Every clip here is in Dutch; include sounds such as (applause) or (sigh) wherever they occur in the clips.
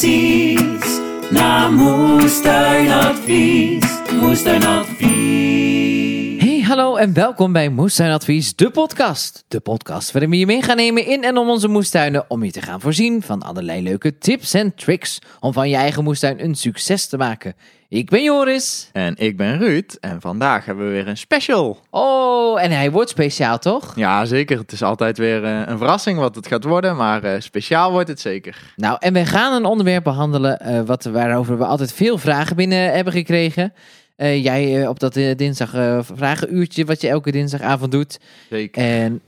weet precies naar moestuinadvies. Moestuinadvies. Hallo en welkom bij Moestuinadvies, de podcast. De podcast waarin we je mee gaan nemen in en om onze moestuinen om je te gaan voorzien van allerlei leuke tips en tricks om van je eigen moestuin een succes te maken. Ik ben Joris. En ik ben Ruud en vandaag hebben we weer een special. Oh, en hij wordt speciaal, toch? Ja, zeker. Het is altijd weer eh, een verrassing wat het gaat worden, maar eh, speciaal wordt het zeker. Nou, en we gaan een onderwerp behandelen eh, wat, waarover we altijd veel vragen binnen hebben gekregen. Eh, jij eh, op dat eh, dinsdag vragenuurtje wat je elke dinsdagavond doet. Zeker. En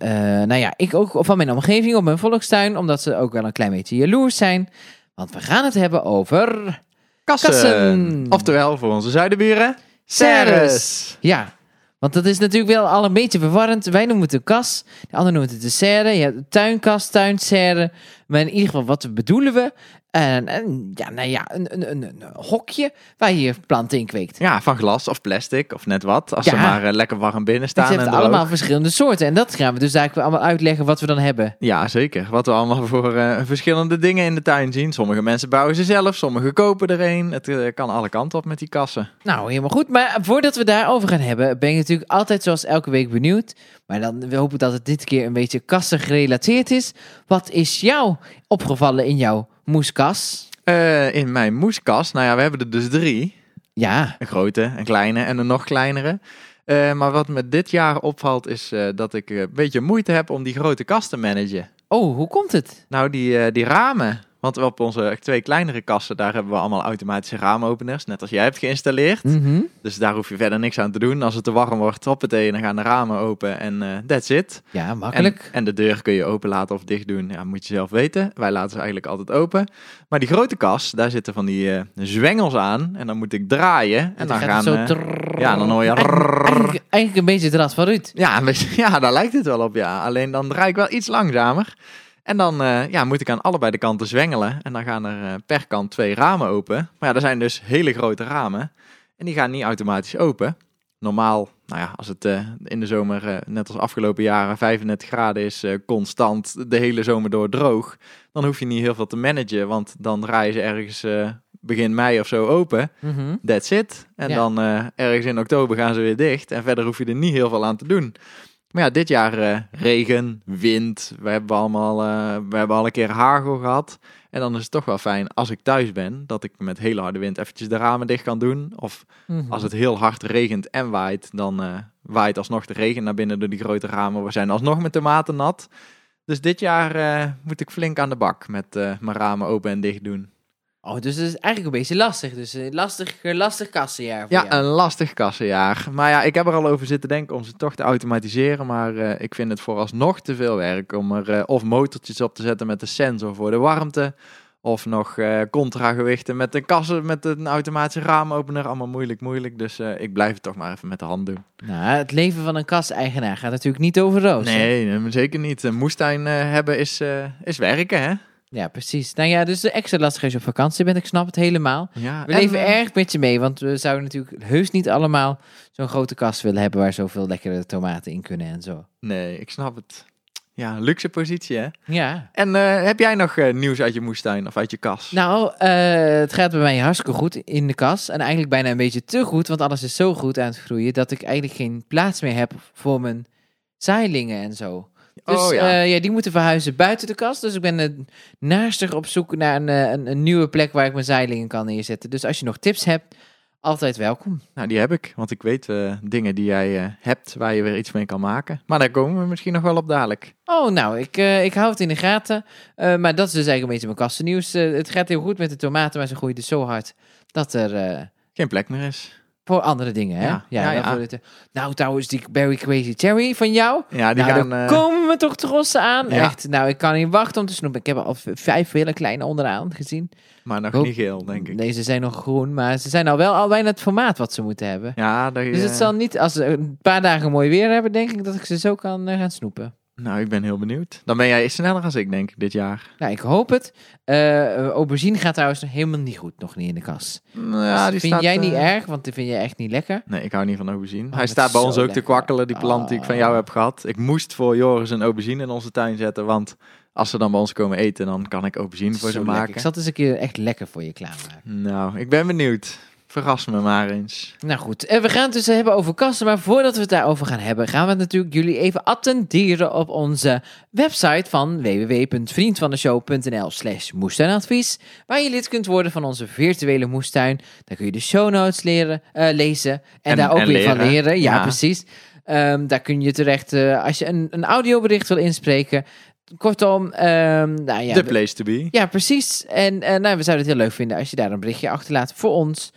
nou ja, ik ook van mijn omgeving op mijn volkstuin, omdat ze ook wel een klein beetje jaloers zijn. Want we gaan het hebben over Kassen. kassen. Oftewel voor onze zuidenburen, serres. Ja, want dat is natuurlijk wel al een beetje verwarrend. Wij noemen het een kas, de ander noemt het een serre. Je hebt tuinkast, tuinserre. Maar in ieder geval, wat bedoelen we? En, en ja, nou ja, een, een, een, een hokje waar je planten in kweekt. Ja, van glas of plastic of net wat. Als Ja. ze maar eh, lekker warm binnen staan en droog. allemaal verschillende soorten. En dat gaan we dus eigenlijk allemaal uitleggen wat we dan hebben. Ja, zeker. Wat we allemaal voor eh, verschillende dingen in de tuin zien. Sommige mensen bouwen ze zelf, sommigen kopen er een. Het eh, kan alle kanten op met die kassen. Nou, helemaal goed. Maar voordat we daarover gaan hebben, ben ik natuurlijk altijd zoals elke week benieuwd. Maar dan hoop ik dat het dit keer een beetje kassen gerelateerd is. Wat is jou opgevallen in jouw moeskas? Eh, in mijn moeskas, nou ja, we hebben er dus drie. Ja, Een grote, een kleine en een nog kleinere. Eh, maar wat me dit jaar opvalt is eh, dat ik een beetje moeite heb om die grote kast te managen. oh, hoe komt het? Nou, die, die ramen. Want op onze twee kleinere kassen, daar hebben we allemaal automatische raamopeners. Net als jij hebt geïnstalleerd. Mhm. Dus daar hoef je verder niks aan te doen. Als het te warm wordt, hoppatee, dan gaan de ramen open en eh that's it. Ja, makkelijk. en de deur kun je open laten of dicht doen. Ja, moet je zelf weten. Wij laten ze eigenlijk altijd open. Maar die grote kas, daar zitten van die eh, zwengels aan. En dan moet ik draaien. En dan gaan... zo eh, ja, dan hoor je... Eigenlijk, een beetje het rad van Ruud. Ja, een (laughs) beetje- ja, daar lijkt het wel op, ja. Alleen dan draai ik wel iets langzamer. En dan eh, ja, moet ik aan allebei de kanten zwengelen. En dan gaan er eh, per kant twee ramen open. Maar ja, dat zijn dus hele grote ramen. En die gaan niet automatisch open. Normaal, nou ja, als het eh, in de zomer, net als afgelopen jaren, 35 graden is, constant de hele zomer door droog. Dan hoef je niet heel veel te managen, want dan draaien ze ergens begin mei of zo open. Mhm. That's it. En Ja. dan ergens in oktober gaan ze weer dicht. En verder hoef je er niet heel veel aan te doen. Maar ja, dit jaar eh, regen, wind. We hebben allemaal eh, we hebben al een keer hagel gehad. En dan is het toch wel fijn als ik thuis ben, dat ik met hele harde wind eventjes de ramen dicht kan doen. Of Mhm. als het heel hard regent en waait, dan eh, waait alsnog de regen naar binnen door die grote ramen. We zijn alsnog met tomaten nat. Dus dit jaar moet ik flink aan de bak met mijn ramen open en dicht doen. Oh, dus dat is eigenlijk een beetje lastig. Dus een lastig, lastig kassenjaar voor Ja, jou. een lastig kassenjaar. Maar ja, ik heb er al over zitten denken om ze toch te automatiseren. Maar eh, ik vind het vooralsnog te veel werk om er eh, of motortjes op te zetten met de sensor voor de warmte. Of nog eh contragewichten met de kassen met een automatische raamopener. Allemaal moeilijk, moeilijk. Dus ik blijf het toch maar even met de hand doen. Nou, het leven van een kaseigenaar gaat natuurlijk niet over roos. Nee, nee, zeker niet. Een moestuin hebben is, is werken, hè? Ja, precies. Nou ja, dus extra lastig als je op vakantie bent. Ik snap het helemaal. Ja, We en, leven erg met je mee, want we zouden natuurlijk heus niet allemaal zo'n grote kast willen hebben waar zoveel lekkere tomaten in kunnen en zo. Nee, ik snap het. Ja, luxe positie, hè? Ja. En eh, heb jij nog eh, nieuws uit je moestuin of uit je kas? Nou, eh, het gaat bij mij hartstikke goed in de kas. En eigenlijk bijna een beetje te goed, want alles is zo goed aan het groeien dat ik eigenlijk geen plaats meer heb voor mijn zaailingen en zo. Dus oh ja. ja. ja, die moeten verhuizen buiten de kast. Dus ik ben uh, naastig op zoek naar een, eh, een, een nieuwe plek waar ik mijn zaailingen kan neerzetten. Dus als je nog tips hebt, altijd welkom. Nou, die heb ik, want ik weet eh, dingen die jij eh, hebt waar je weer iets mee kan maken. Maar daar komen we misschien nog wel op dadelijk. Oh, nou, ik, eh, ik hou het in de gaten. Eh, maar dat is dus eigenlijk een beetje mijn kastennieuws. Eh, het gaat heel goed met de tomaten, maar ze groeien dus zo hard dat er eh, Geen plek meer is. Voor andere dingen, hè? Ja, ja, ja. voor dit- nou, trouwens, die Berry Crazy Cherry van jou. Ja, die nou, gaan... daar eh, komen we toch trossen aan. Echt, nou, ik kan niet wachten om te snoepen. Ik heb al vijf hele kleine onderaan gezien. maar nog niet geel, denk ik. Nee, ze zijn nog groen, maar ze zijn al wel al bijna het formaat wat ze moeten hebben. Ja, dat, Dus het eh, zal niet, als ze een paar dagen mooi weer hebben, denk ik dat ik ze zo kan eh, gaan snoepen. Nou, ik ben heel benieuwd. Dan ben jij sneller als ik, denk ik, dit jaar. Nou, ik hoop het. Eh aubergine gaat trouwens helemaal niet goed, nog niet in de kas. Nou, ja, die Dus vind staat, jij niet eh, erg, want die vind je echt niet lekker. Nee, ik hou niet van aubergine. Hij dat staat is bij ons zo ook te lekker. kwakkelen, die plant die ik van jou Oh. heb gehad. Ik moest voor Joris een aubergine in onze tuin zetten, want als ze dan bij ons komen eten, dan kan ik aubergine voor Zo ze lekker. maken. Ik zat eens een keer echt lekker voor je klaarmaken. Nou, ik ben benieuwd. Verras me maar eens. Nou goed, en we gaan het dus hebben over kassen. Maar voordat we het daarover gaan hebben, gaan we natuurlijk jullie even attenderen op onze website van www.vriendvandeshow.nl slash moestuinadvies. Waar je lid kunt worden van onze virtuele moestuin. Daar kun je de show notes leren, eh, lezen en, En- daar ook en weer van leren. Ja, Ja. precies. Ehm, daar kun je terecht eh, als je een, een audiobericht wil inspreken. Kortom, ehm, nou ja, The place to be. ja, precies. En eh, nou, we zouden het heel leuk vinden als je daar een berichtje achterlaat voor ons.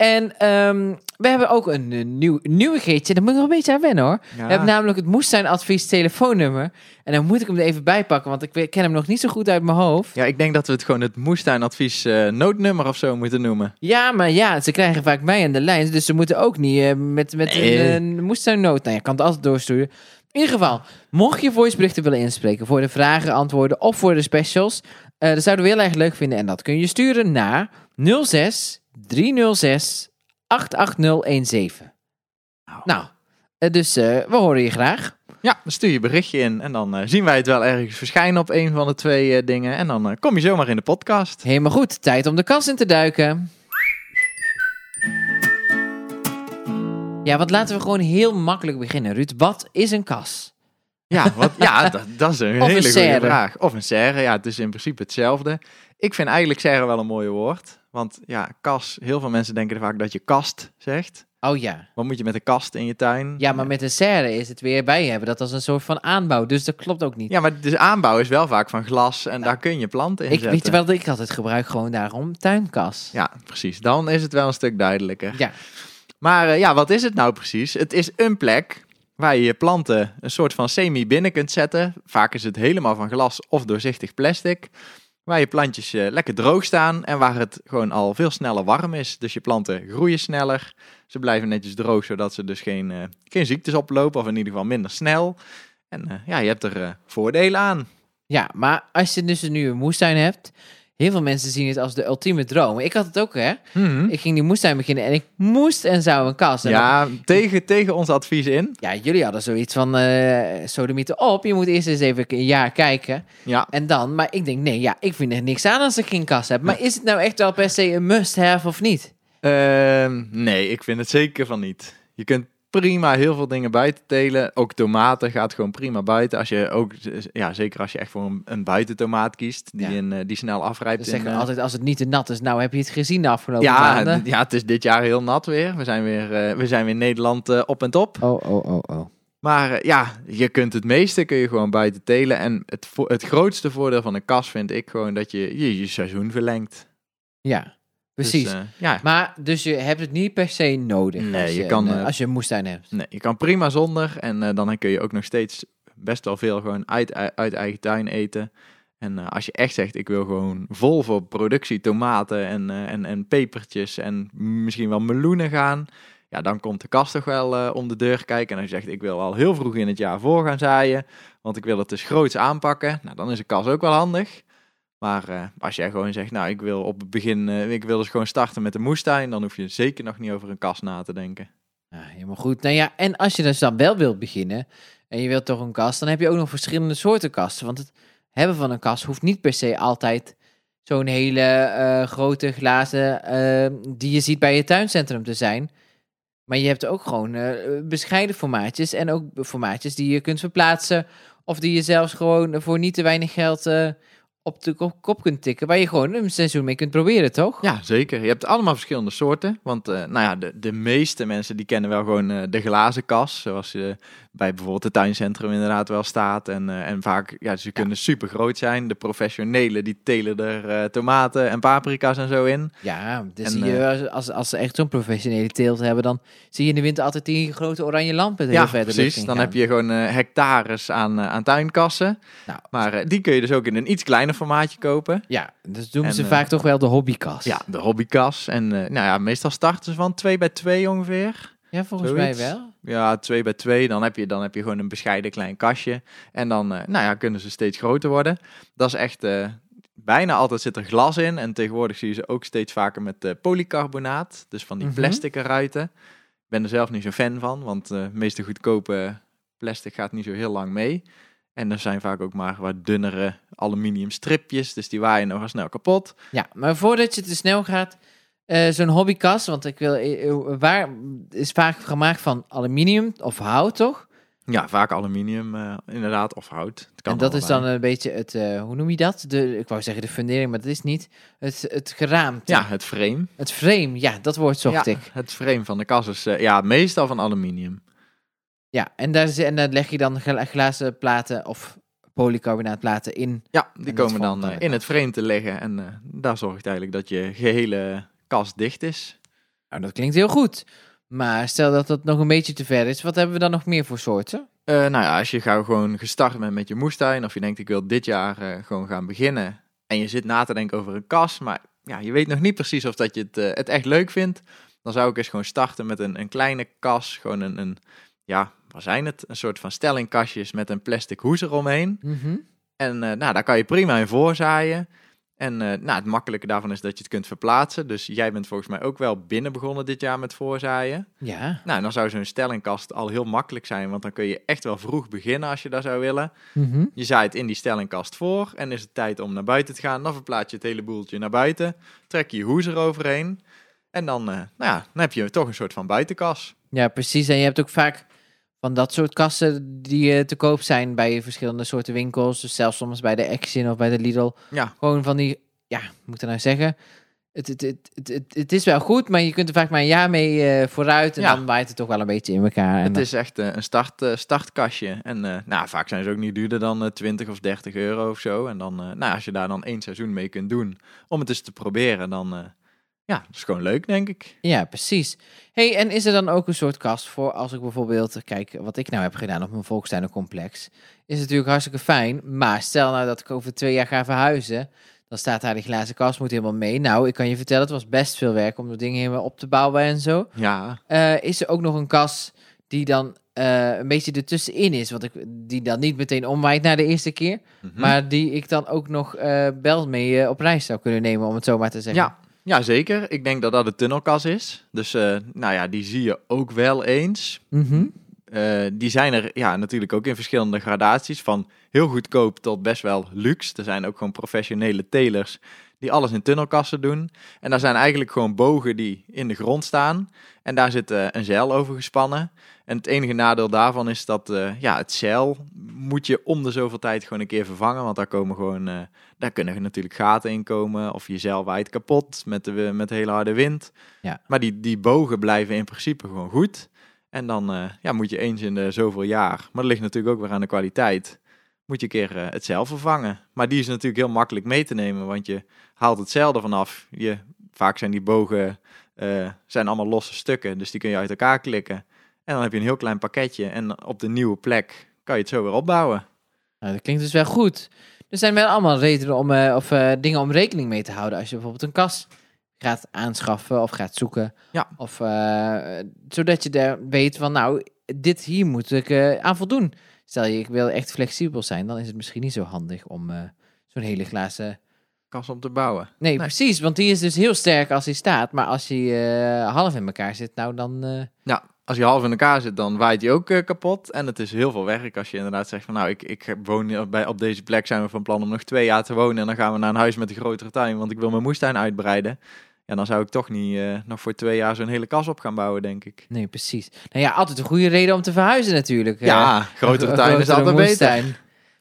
En ehm, we hebben ook een, eh, nieuw, nieuwigheidje. Daar moet ik nog een beetje aan wennen hoor. Ja. We hebben namelijk het moestuinadvies telefoonnummer. En dan moet ik hem er even bij pakken, want ik ken hem nog niet zo goed uit mijn hoofd. Ja, ik denk dat we het gewoon het moestuinadvies eh, noodnummer of zo moeten noemen. Ja, maar ja, ze krijgen vaak mij aan de lijn. Dus ze moeten ook niet eh, met, met Nee. een, een moestuinnood. Nou, je kan het altijd doorsturen. In ieder geval, mocht je voiceberichten willen inspreken voor de vragen, antwoorden of voor de specials, dat zouden we heel erg leuk vinden. En dat kun je sturen naar 06 306 88017. Nou. Nou, eh, dus eh, we horen je graag. Ja, dan stuur je berichtje in en dan eh, zien wij het wel ergens verschijnen op een van de twee dingen. En dan kom je zomaar in de podcast. Helemaal goed, tijd om de kast in te duiken. Ja, want laten we gewoon heel makkelijk beginnen, Ruud. Wat is een kas? Ja, wat, ja (laughs) dat, dat is een Of een hele goede vraag. Of een serre, ja, het is in principe hetzelfde. Ik vind eigenlijk serre wel een mooi woord. Want ja, kas, heel veel mensen denken vaak dat je kast zegt. Oh ja. Wat moet je met een kast in je tuin? Ja, maar met een serre is het weer bij hebben. Dat als een soort van aanbouw. Dus dat klopt ook niet. Ja, maar de aanbouw is wel vaak van glas en daar kun je planten in ik zetten. weet je wel dat ik altijd gebruik gewoon daarom tuinkas. Ja, precies. Dan is het wel een stuk duidelijker. Ja. Maar eh, ja, wat is het nou precies? Het is een plek waar je je planten een soort van semi binnen kunt zetten. Vaak is het helemaal van glas of doorzichtig plastic. Waar je plantjes eh, lekker droog staan en waar het gewoon al veel sneller warm is. Dus je planten groeien sneller. Ze blijven netjes droog, zodat ze dus geen, eh, geen ziektes oplopen of in ieder geval minder snel. En eh, ja, je hebt er voordelen aan. Ja, maar als je dus nu een moestuin hebt. Heel veel mensen zien het als de ultieme droom. Ik had het ook, hè. Ik ging die moestuin beginnen en ik moest en zou een kas. En dan- Ja, tegen, tegen ons advies in. ja, jullie hadden zoiets van, eh sodemieten op. Je moet eerst eens even een jaar kijken. Ja, En dan, maar ik denk, nee, ja, ik vind er niks aan als ik geen kas heb. Maar is het nou echt wel per se een must-have of niet? Ehm, nee, ik vind het zeker van niet. Je kunt prima heel veel dingen buiten telen. Ook tomaten gaat gewoon prima buiten. Als je ook, ja, zeker als je echt voor een, een buitentomaat kiest, die, Ja. in, eh, die snel afrijpt. Ze in, zeggen eh, altijd, als het niet te nat is, nou heb je het gezien de afgelopen ja, maanden. ja, het is dit jaar heel nat weer. We zijn weer, eh, we zijn weer Nederland op en top. Oh, oh, oh, oh. Maar ja, je kunt het meeste kun je gewoon buiten telen. En het, het grootste voordeel van een kas vind ik gewoon dat je je, je seizoen verlengt. Ja, precies. Dus, ja, maar, dus je hebt het niet per se nodig Nee, als, je je, kan, een, eh, als je een moestuin hebt. Nee, je kan prima zonder. En eh, dan kun je ook nog steeds best wel veel gewoon uit, uit eigen tuin eten. En als je echt zegt, ik wil gewoon vol voor productie tomaten en, en, en pepertjes en misschien wel meloenen gaan. Ja, dan komt de kast toch wel om de deur kijken. En als je zegt, ik wil al heel vroeg in het jaar voor gaan zaaien. Want ik wil het dus groots aanpakken. Nou, dan is een kas ook wel handig. Maar eh, als jij gewoon zegt, nou, ik wil op het begin, eh, ik wil dus gewoon starten met de moestuin. Dan hoef je zeker nog niet over een kas na te denken. Ja, helemaal goed. Nou ja, en als je dus dan wel wilt beginnen en je wilt toch een kast, dan heb je ook nog verschillende soorten kasten. Want het hebben van een kast hoeft niet per se altijd zo'n hele eh, grote glazen eh, die je ziet bij je tuincentrum te zijn. Maar je hebt ook gewoon bescheiden formaatjes en ook formaatjes die je kunt verplaatsen. Of die je zelfs gewoon voor niet te weinig geld op de kop, kunt tikken. Waar je gewoon een seizoen mee kunt proberen, toch? Ja, zeker. Je hebt allemaal verschillende soorten. Want eh, nou ja, de, de meeste mensen die kennen wel gewoon eh, de glazen kas. Zoals je bij bijvoorbeeld het tuincentrum inderdaad wel staat. En, eh, en vaak, ja, ze kunnen super groot zijn. De professionelen die telen er tomaten en paprika's en zo in. Ja, dus En, zie je, als, als ze echt zo'n professionele teelt hebben, dan zie je in de winter altijd die grote oranje lampen heel ja, verder precies. Dan heb je gewoon hectares aan, aan tuinkassen. Nou. Maar die kun je dus ook in een iets kleiner formaatje kopen. Ja, dus doen En, ze eh, vaak toch wel de hobbykas. Ja, de hobbykas. En eh, nou ja, meestal starten ze van 2 bij 2 ongeveer. ja volgens zoiets. mij wel. Ja, 2 bij 2. Dan heb je, dan heb je gewoon een bescheiden klein kastje. En dan eh, nou ja, kunnen ze steeds groter worden. Dat is echt... bijna altijd zit er glas in. En tegenwoordig zie je ze ook steeds vaker met polycarbonaat. Dus van die Mhm. plastic ruiten. Ik ben er zelf niet zo fan van. Want eh meeste goedkope plastic gaat niet zo heel lang mee. En er zijn vaak ook maar wat dunnere aluminium stripjes, dus die waaien nogal snel kapot. Ja, maar voordat je te snel gaat, eh, zo'n hobbykast, want ik wil, eh, eh, waar is vaak gemaakt van aluminium of hout, toch? Ja, vaak aluminium inderdaad, of hout. Het kan en dat is dan een beetje het, hoe noem je dat? De, ik wou zeggen de fundering, maar dat is niet. Het, het geraamte. Ja, het frame. Het frame, ja, dat woord zocht ja, ik. Het frame van de kast is ja, meestal van aluminium. Ja, en daar, en daar leg je dan gla- glazen platen of polycarbonaatplaten in. Ja, die komen dan eh, in het frame te liggen. En eh, daar zorgt eigenlijk dat je gehele kast dicht is. Nou, dat klinkt heel goed. Maar stel dat dat nog een beetje te ver is, wat hebben we dan nog meer voor soorten? Eh, nou ja, als je gauw gewoon gestart bent met je moestuin, of je denkt ik wil dit jaar gewoon gaan beginnen, en je zit na te denken over een kas, maar ja, je weet nog niet precies of dat je het, het echt leuk vindt, dan zou ik eens gewoon starten met een, een kleine kas, gewoon een, een, ja, wat zijn het? Een soort van stellingkastjes met een plastic hoes eromheen. Mhm. En eh, nou, daar kan je prima in voorzaaien. En eh, nou, het makkelijke daarvan is dat je het kunt verplaatsen. Dus jij bent volgens mij ook wel binnen begonnen dit jaar met voorzaaien. Ja. Nou, dan zou zo'n stellingkast al heel makkelijk zijn, want dan kun je echt wel vroeg beginnen als je dat zou willen. Mhm. Je zaait in die stellingkast voor en is het tijd om naar buiten te gaan. Dan verplaats je het hele boeltje naar buiten, trek je je hoes eroverheen. En dan, eh, nou ja, dan heb je toch een soort van buitenkas. Ja, precies. En je hebt ook vaak van dat soort kassen die eh, te koop zijn bij verschillende soorten winkels. Dus zelfs soms bij de Action of bij de Lidl. Ja, Gewoon van die, ja, moet ik nou zeggen? Het, het, het, het, het, het is wel goed, maar je kunt er vaak maar een jaar mee eh, vooruit. En Ja. dan waait het toch wel een beetje in elkaar. En het dan- is echt eh, een start, startkastje. En nou, vaak zijn ze ook niet duurder dan eh, 20 of 30 euro of zo. En dan, nou, als je daar dan één seizoen mee kunt doen om het eens te proberen, dan, ja, dat is gewoon leuk, denk ik. Ja, precies. hey, en is er dan ook een soort kast voor als ik bijvoorbeeld, kijk, wat ik nou heb gedaan op mijn Volkstuinencomplex, is natuurlijk hartstikke fijn. Maar stel nou dat ik over twee jaar ga verhuizen, dan staat daar die glazen kast, moet helemaal mee. Nou, ik kan je vertellen, het was best veel werk om de dingen helemaal op te bouwen en zo. Ja, Eh, is er ook nog een kas die dan eh, een beetje ertussenin is, want ik, die dan niet meteen omwaait naar de eerste keer, mhm. maar die ik dan ook nog eh bel mee op reis zou kunnen nemen, om het zo maar te zeggen. Ja, ja, zeker. Ik denk dat dat de tunnelkas is. Dus eh, nou ja, die zie je ook wel eens. Mhm. Eh, die zijn er ja, natuurlijk ook in verschillende gradaties. Van heel goedkoop tot best wel luxe. Er zijn ook gewoon professionele telers die alles in tunnelkassen doen. En daar zijn eigenlijk gewoon bogen die in de grond staan. En daar zit eh, een zeil over gespannen. En het enige nadeel daarvan is dat eh, ja, het zeil moet je om de zoveel tijd gewoon een keer vervangen. Want daar, komen gewoon, eh, daar kunnen natuurlijk gaten in komen. Of je zeil waait kapot met de, met de hele harde wind. Ja. Maar die, die bogen blijven in principe gewoon goed. En dan eh, ja, moet je eens in de zoveel jaar, maar dat ligt natuurlijk ook weer aan de kwaliteit, moet je een keer het zeil vervangen. Maar die is natuurlijk heel makkelijk mee te nemen, want je haalt het zeil ervan af. Je, vaak zijn die bogen zijn allemaal losse stukken, dus die kun je uit elkaar klikken. En dan heb je een heel klein pakketje en op de nieuwe plek kan je het zo weer opbouwen. Nou, dat klinkt dus wel goed. Er zijn wel allemaal redenen om, eh, of eh, dingen om rekening mee te houden als je bijvoorbeeld een kas gaat aanschaffen of gaat zoeken. Ja. Of eh, zodat je daar weet van, nou, dit hier moet ik aan voldoen. Stel je, ik wil echt flexibel zijn, dan is het misschien niet zo handig om zo'n hele glazen. Kas om te bouwen. Nee, Nee. precies, want die is dus heel sterk als hij staat, maar als hij half in elkaar zit, nou dan. eh, Ja, als je half in elkaar zit, dan waait die ook eh, kapot. En het is heel veel werk als je inderdaad zegt van... nou, ik, ik woon bij, op deze plek, zijn we van plan om nog twee jaar te wonen... en dan gaan we naar een huis met een grotere tuin, want ik wil mijn moestuin uitbreiden. Ja, dan zou ik toch niet eh, nog voor twee jaar zo'n hele kas op gaan bouwen, denk ik. nee, precies. Nou ja, altijd een goede reden om te verhuizen natuurlijk. Ja, grotere (laughs) tuin is altijd beter. moestuin.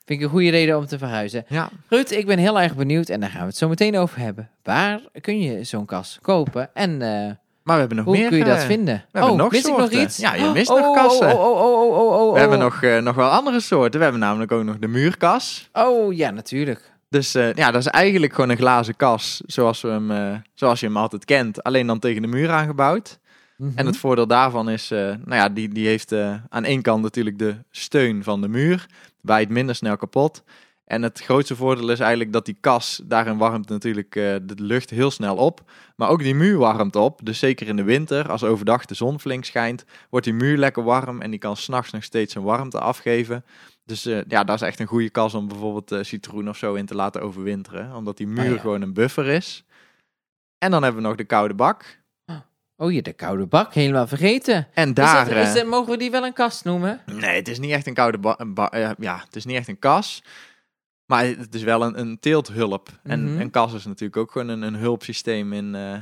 Vind ik een goede reden om te verhuizen. Ja, Ruud, ik ben heel erg benieuwd en daar gaan we het zo meteen over hebben. Waar kun je zo'n kas kopen en eh, maar we hebben nog hoe meer... kun je dat eh, vinden? hebben oh, nog mis ik nog iets? Ja, je mist oh, nog oh, kassen. Oh, oh, oh, oh, oh, oh, We hebben oh. nog, eh, nog wel andere soorten. We hebben namelijk ook nog de muurkas. Oh, ja, natuurlijk. Dus eh, ja, dat is eigenlijk gewoon een glazen kas, zoals, we hem, zoals je hem altijd kent. Alleen dan tegen de muur aangebouwd. Mhm. En het voordeel daarvan is, nou ja, die, die heeft aan één kant natuurlijk de steun van de muur. Waait minder snel kapot. En het grootste voordeel is eigenlijk dat die kas, daarin warmt natuurlijk eh, de lucht heel snel op. Maar ook die muur warmt op. Dus zeker in de winter, als overdag de zon flink schijnt, wordt die muur lekker warm. En die kan s'nachts nog steeds zijn warmte afgeven. Dus eh, ja, dat is echt een goede kas om bijvoorbeeld eh, citroen of zo in te laten overwinteren. Omdat die muur Ah, ja. gewoon een buffer is. En dan hebben we nog de koude bak. Oh ja, de koude bak, helemaal vergeten. En Is daar... dat, is dat- mogen we die wel een kast noemen? Nee, het is niet echt een koude ba een ba- eh, ja, het is niet echt een kas. Maar het is wel een, een teelthulp. En Mhm. een kas is natuurlijk ook gewoon een, een hulpsysteem in, eh,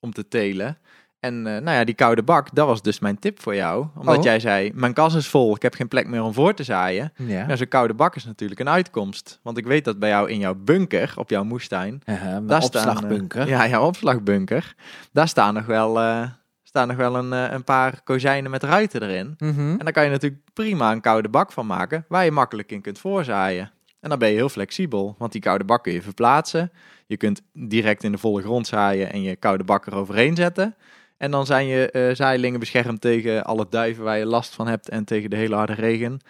om te telen. En eh, nou ja, die koude bak, dat was dus mijn tip voor jou. Omdat Oh. jij zei, mijn kas is vol, ik heb geen plek meer om voor te zaaien. Ja. Ja, zo'n koude bak is natuurlijk een uitkomst. Want ik weet dat bij jou in jouw bunker, op jouw moestuin... Mijn daar staan, eh, ja, jouw opslagbunker. Daar staan nog wel, staan nog wel een, een paar kozijnen met ruiten erin. Mhm. En daar kan je natuurlijk prima een koude bak van maken, waar je makkelijk in kunt voorzaaien. En dan ben je heel flexibel, want die koude bak kun je verplaatsen. Je kunt direct in de volle grond zaaien en je koude bak eroverheen zetten. En dan zijn je eh zaailingen beschermd tegen alle duiven waar je last van hebt en tegen de hele harde regen.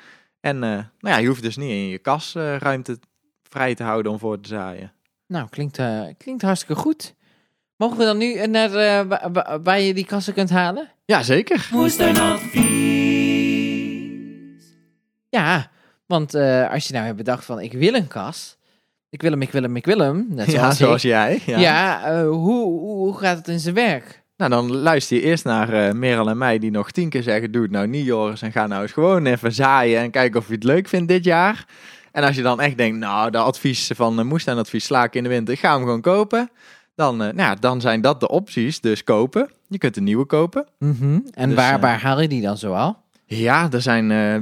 En eh, nou ja, je hoeft dus niet in je kas eh, ruimte vrij te houden om voor te zaaien. Nou, klinkt, eh, klinkt hartstikke goed. Mogen we dan nu naar eh, wa- wa- waar je die kassen kunt halen? Ja, zeker. Moestuinadvies. Ja, want eh, als je nou hebt bedacht van ik wil een kas. Ik wil hem, ik wil hem, ik wil hem. Net Ja, zoals zoals ik. jij. Ja, Ja. eh, hoe, hoe, gaat het in zijn werk? Nou, dan luister je eerst naar eh Merel en mij die nog tien keer zeggen... Doe het nou niet, Joris, en ga nou eens gewoon even zaaien... en kijken of je het leuk vindt dit jaar. En als je dan echt denkt, nou, de advies van uh, moestuinadvies sla ik in de winter... ik ga hem gewoon kopen. Dan, nou ja, dan zijn dat de opties, dus kopen. Je kunt een nieuwe kopen. Mhm. En Dus, waar, waar haal je die dan zoal? Ja, er zijn, eh,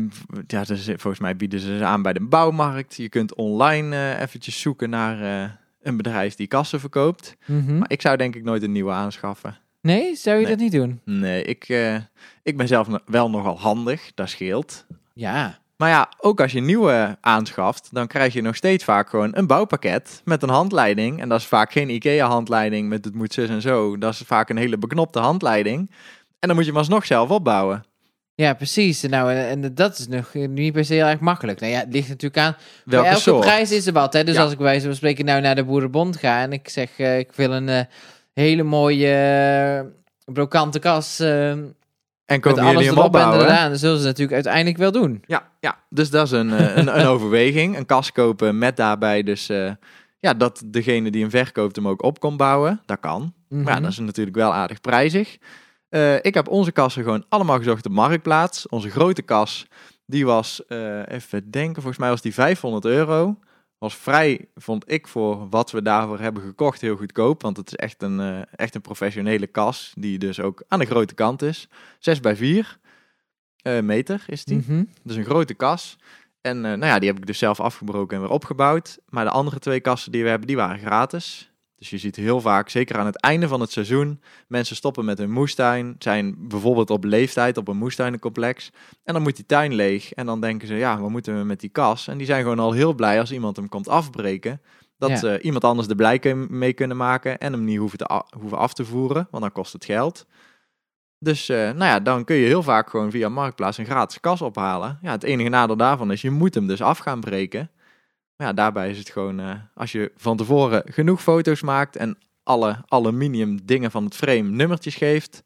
ja, er is- volgens mij bieden ze ze aan bij de bouwmarkt. Je kunt online eh, eventjes zoeken naar eh, een bedrijf die kassen verkoopt. Mhm. Maar ik zou denk ik nooit een nieuwe aanschaffen. Nee, zou je Nee. dat niet doen? Nee, ik, ik ben zelf wel nogal handig, dat scheelt. Ja. Maar ja, ook als je nieuwe aanschaft, dan krijg je nog steeds vaak gewoon een bouwpakket met een handleiding. En dat is vaak geen IKEA-handleiding met het moet zus en zo. Dat is vaak een hele beknopte handleiding. En dan moet je hem alsnog zelf opbouwen. Ja, precies. Nou, en, en dat is nog niet per se heel erg makkelijk. Nou ja, het ligt natuurlijk aan. Welke elke soort? prijs is er wat. Hè? Dus Ja. als ik bij wijze van spreken nou naar de Boerenbond ga en ik zeg eh, ik wil een eh, hele mooie eh, brokante kas En komen alles jullie hem en opbouwen? eraan, dan zullen ze natuurlijk uiteindelijk wel doen. Ja, ja, dus dat is een, een, een (laughs) overweging. Een kast kopen met daarbij dus... ja, dat degene die hem verkoopt hem ook op kon bouwen. Dat kan. Maar ja, Mhm. dat is natuurlijk wel aardig prijzig. Eh, ik heb onze kassen gewoon allemaal gezocht op Marktplaats. Onze grote kas, die was, eh, even denken, volgens mij was die 500 euro. Was vrij, vond ik, voor wat we daarvoor hebben gekocht, heel goedkoop. Want het is echt een, eh, echt een professionele kas, die dus ook aan de grote kant is. 6 bij 4 eh, meter is die. Mhm. Dus een grote kas. En nou ja, die heb ik dus zelf afgebroken en weer opgebouwd. Maar de andere twee kassen die we hebben, die waren gratis. Dus je ziet heel vaak, zeker aan het einde van het seizoen, mensen stoppen met hun moestuin, zijn bijvoorbeeld op leeftijd op een moestuinencomplex. En dan moet die tuin leeg. En dan denken ze, ja, wat moeten we met die kas? En die zijn gewoon al heel blij als iemand hem komt afbreken. Dat Ja. eh, iemand anders de blij mee kunnen maken en hem niet hoeven, te hoeven af te voeren, want dan kost het geld. Dus eh, nou ja, dan kun je heel vaak gewoon via Marktplaats een gratis kas ophalen. Ja, het enige nadeel daarvan is, je moet hem dus af gaan breken. Maar ja, daarbij is het gewoon, eh, als je van tevoren genoeg foto's maakt en alle aluminium dingen van het frame nummertjes geeft,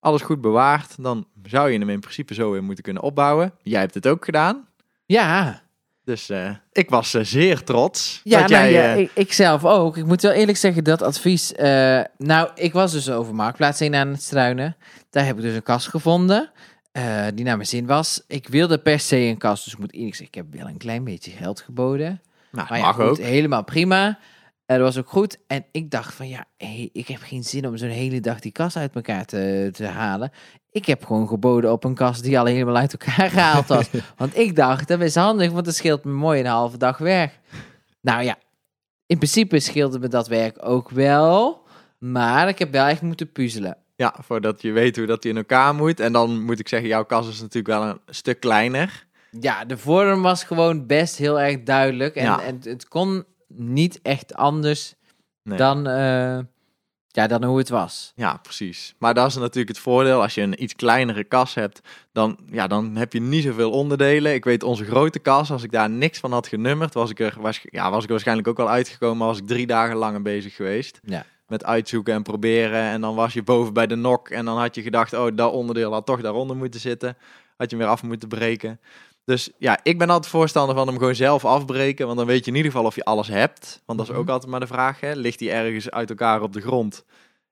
alles goed bewaart, dan zou je hem in principe zo weer moeten kunnen opbouwen. Jij hebt het ook gedaan. Ja, Dus eh, ik was eh, zeer trots ja, dat nou, jij... ja ik, ik zelf ook. Ik moet wel eerlijk zeggen dat advies. nou, ik was dus over Marktplaats heen aan het struinen. Daar heb ik dus een kast gevonden. Eh, die naar mijn zin was. Ik wilde per se een kast, dus ik moet eerlijk zeggen, ik heb wel een klein beetje geld geboden. nou, Maar ja, mag goed, ook. helemaal prima. En dat was ook goed. En ik dacht van ja, hey, ik heb geen zin om zo'n hele dag die kast uit elkaar te, te halen. Ik heb gewoon geboden op een kast die al helemaal uit elkaar gehaald was. (laughs) want ik dacht, dat is handig, want dat scheelt me mooi een halve dag werk. Nou ja, in principe scheelde me dat werk ook wel. Maar ik heb wel echt moeten puzzelen. Ja, voordat je weet hoe dat hij in elkaar moet. En dan moet ik zeggen, jouw kas is natuurlijk wel een stuk kleiner. Ja, de vorm was gewoon best heel erg duidelijk. En, Ja. en het kon niet echt anders Nee. dan, eh, ja, dan hoe het was. Ja, precies. Maar dat is natuurlijk het voordeel. Als je een iets kleinere kas hebt, dan, ja, dan heb je niet zoveel onderdelen. Ik weet, onze grote kas, als ik daar niks van had genummerd, was ik er, was, ja, was ik waarschijnlijk ook wel uitgekomen. Was ik drie dagen lang aan bezig geweest. Ja. Met uitzoeken en proberen. En dan was je boven bij de nok. En dan had je gedacht, oh, dat onderdeel had toch daaronder moeten zitten. Had je hem weer af moeten breken. Dus ja, ik ben altijd voorstander van hem gewoon zelf afbreken. Want dan weet je in ieder geval of je alles hebt. Want dat is ook Mhm. altijd maar de vraag. Hè? Ligt die ergens uit elkaar op de grond?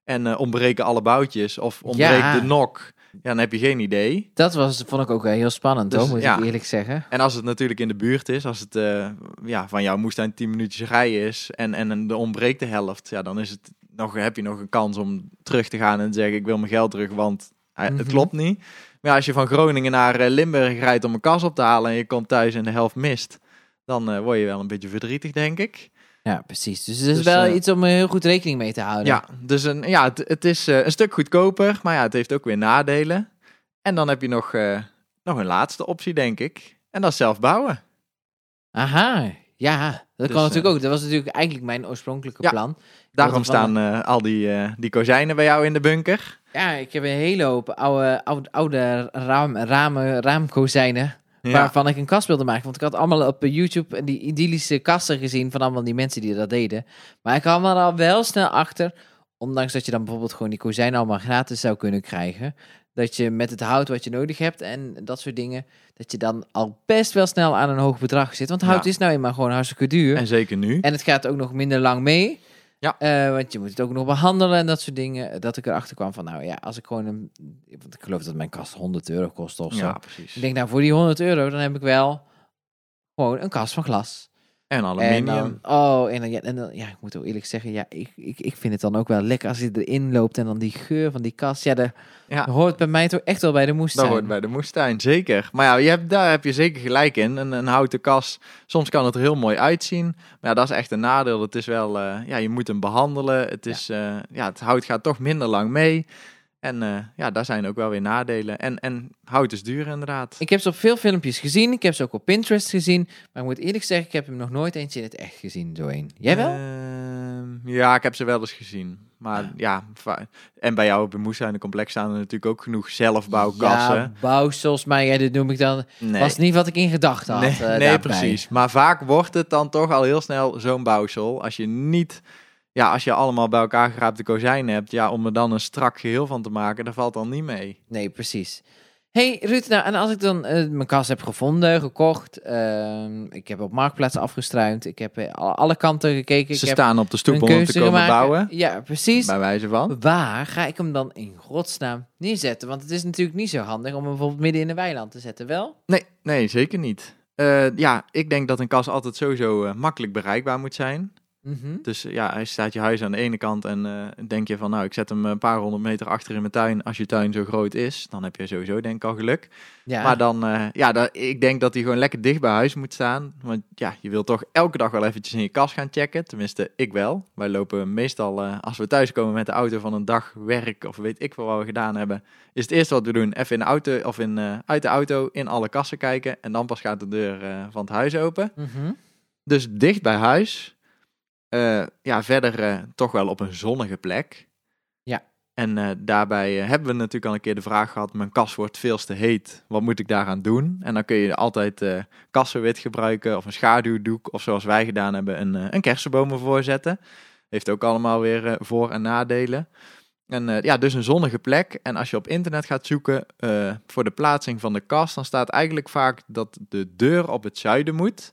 en eh, ontbreken alle boutjes of ontbreekt Ja. de nok, ja, dan heb je geen idee. Dat was, vond ik ook wel heel spannend, Dus, hoor, moet ja. ik eerlijk zeggen. En als het natuurlijk in de buurt is, als het eh, ja, van jouw moestuin 10 minuutjes rijden is en, en er ontbreekt de helft, ja, dan is het nog, heb je nog een kans om terug te gaan en te zeggen ik wil mijn geld terug, want hij- Mhm. het klopt niet. Maar ja, als je van Groningen naar eh, Limburg rijdt om een kas op te halen en je komt thuis en de helft mist, dan eh, word je wel een beetje verdrietig, denk ik. Ja, precies. Dus het is Dus, wel eh, iets om heel goed rekening mee te houden. Ja, dus een, ja, het, het is een stuk goedkoper, maar ja, het heeft ook weer nadelen. En dan heb je nog, nog een laatste optie, denk ik. En dat is zelf bouwen. Aha, ja. Dat Dus, kan natuurlijk ook. Dat was natuurlijk eigenlijk mijn oorspronkelijke Ja. plan. Daarom staan eh, al die, eh, die kozijnen bij jou in de bunker. Ja, ik heb een hele hoop oude, oude, oude raam, ramen, raamkozijnen. Ja. Waarvan ik een kast wilde maken. Want ik had allemaal op YouTube die idyllische kasten gezien van allemaal die mensen die dat deden. Maar ik kwam er al wel snel achter. Ondanks dat je dan bijvoorbeeld gewoon die kozijnen allemaal gratis zou kunnen krijgen. Dat je met het hout wat je nodig hebt en dat soort dingen. Dat je dan al best wel snel aan een hoog bedrag zit. Want hout Ja. is nou eenmaal gewoon hartstikke duur. En zeker nu. En het gaat ook nog minder lang mee. Ja. Eh, want je moet het ook nog behandelen en dat soort dingen. Dat ik erachter kwam van, nou ja, als ik gewoon een... Want ik geloof dat mijn kast 100 euro kost of zo. Ja, precies. Ik denk, nou, voor die 100 euro, dan heb ik wel gewoon een kast van glas. En En aluminium. dan, oh, en dan, ja, en dan, ja, ik moet ook eerlijk zeggen, ja, ik, ik, ik vind het dan ook wel lekker als je erin loopt en dan die geur van die kast. Ja, dat Ja. hoort bij mij toch echt wel bij de moestuin. Dat hoort bij de moestuin, zeker. Maar ja, je hebt, daar heb je zeker gelijk in. Een, een houten kas, soms kan het er heel mooi uitzien. Maar ja, dat is echt een nadeel. Het is wel, eh, ja, je moet hem behandelen. Het, is, ja. ja, het hout gaat toch minder lang mee. En eh, ja, daar zijn ook wel weer nadelen. En, en hout is duur inderdaad. Ik heb ze op veel filmpjes gezien. Ik heb ze ook op Pinterest gezien. Maar ik moet eerlijk zeggen, ik heb hem nog nooit eens in het echt gezien, zo één. Jij wel? Ehm, ja, ik heb ze wel eens gezien. Maar ja, va- en bij jou op de moestuinencomplex staan er natuurlijk ook genoeg zelfbouwkassen. Ja, bouwsels, maar ja, dit noem ik dan... nee. Was niet wat ik in gedachten had. Nee, eh, nee precies. Maar vaak wordt het dan toch al heel snel zo'n bouwsel. Als je niet, ja, als je allemaal bij elkaar geraapte kozijnen hebt, ja, om er dan een strak geheel van te maken, dat valt dan niet mee. Nee, precies. hey, Ruud, nou, en als ik dan eh, mijn kast heb gevonden, gekocht, ehm, ik heb op Marktplaats afgestruimd, ik heb eh, alle, kanten gekeken, Ze ik heb staan op de stoep om te komen bouwen, Ja, precies. bij wijze van. Waar ga ik hem dan in godsnaam neerzetten? Want het is natuurlijk niet zo handig om hem bijvoorbeeld midden in een weiland te zetten, wel? Nee, nee, zeker niet. Eh, ja, ik denk dat een kas altijd sowieso makkelijk bereikbaar moet zijn. Mhm. Dus eh, ja, hij staat je huis aan de ene kant en eh, denk je van, nou, ik zet hem een paar honderd meter achter in mijn tuin. Als je tuin zo groot is, dan heb je sowieso denk ik al geluk. Ja, Maar dan, eh, ja, dat, ik denk dat hij gewoon lekker dicht bij huis moet staan. Want ja, je wilt toch elke dag wel eventjes in je kast gaan checken. Tenminste, ik wel. Wij lopen meestal, als we thuiskomen met de auto van een dag werk of weet ik veel wat we gedaan hebben, is het eerste wat we doen even in de auto of in, uit de auto in alle kassen kijken. En dan pas gaat de deur van het huis open. Mhm. Dus dicht bij huis. Eh, ja, verder eh, toch wel op een zonnige plek. Ja. En eh, daarbij hebben we natuurlijk al een keer de vraag gehad: mijn kas wordt veel te heet. Wat moet ik daaraan doen? En dan kun je altijd kassenwit gebruiken of een schaduwdoek. Of zoals wij gedaan hebben, een, een kersenboom ervoor zetten. Heeft ook allemaal weer voor- en nadelen. En ja, dus een zonnige plek. En als je op internet gaat zoeken voor de plaatsing van de kast, dan staat eigenlijk vaak dat de deur op het zuiden moet.